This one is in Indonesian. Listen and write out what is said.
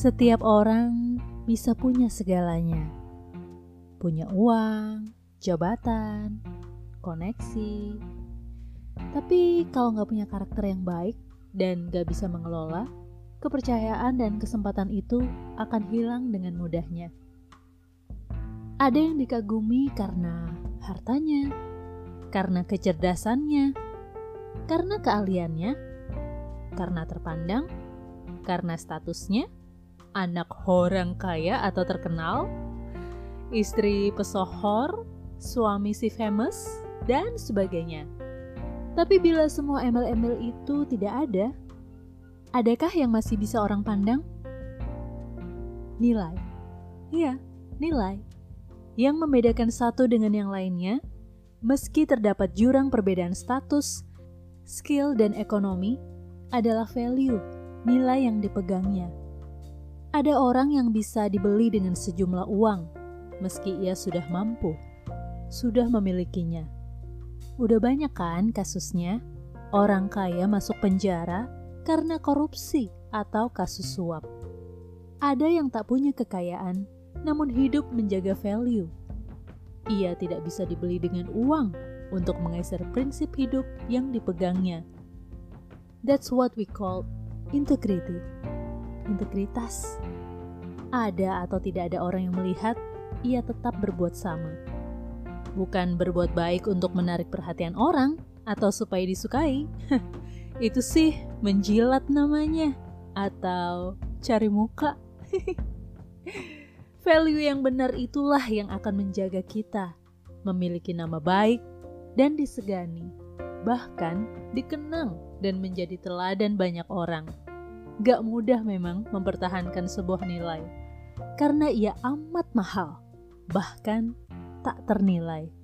Setiap orang bisa punya segalanya. Punya uang, jabatan, koneksi. Tapi kalau nggak punya karakter yang baik dan nggak bisa mengelola, kepercayaan dan kesempatan itu akan hilang dengan mudahnya. Ada yang dikagumi karena hartanya, karena kecerdasannya, karena keahliannya, karena terpandang, karena statusnya, anak orang kaya atau terkenal, istri pesohor, suami si famous, dan sebagainya. Tapi bila semua embel-embel itu tidak ada, adakah yang masih bisa orang pandang? Nilai. Iya, nilai. Yang membedakan satu dengan yang lainnya, meski terdapat jurang perbedaan status, skill, dan ekonomi, adalah value, nilai yang dipegangnya. Ada orang yang bisa dibeli dengan sejumlah uang, meski ia sudah mampu, sudah memilikinya. Udah banyak kan kasusnya, orang kaya masuk penjara karena korupsi atau kasus suap. Ada yang tak punya kekayaan, namun hidup menjaga value. Ia tidak bisa dibeli dengan uang untuk mengeser prinsip hidup yang dipegangnya. That's what we call integrity integritas. Ada atau tidak ada orang yang melihat, ia tetap berbuat sama. Bukan berbuat baik untuk menarik perhatian orang atau supaya disukai. Itu sih menjilat namanya atau cari muka. Value yang benar itulah yang akan menjaga kita memiliki nama baik dan disegani, bahkan dikenang dan menjadi teladan banyak orang. Gak mudah memang mempertahankan sebuah nilai, karena ia amat mahal, bahkan tak ternilai.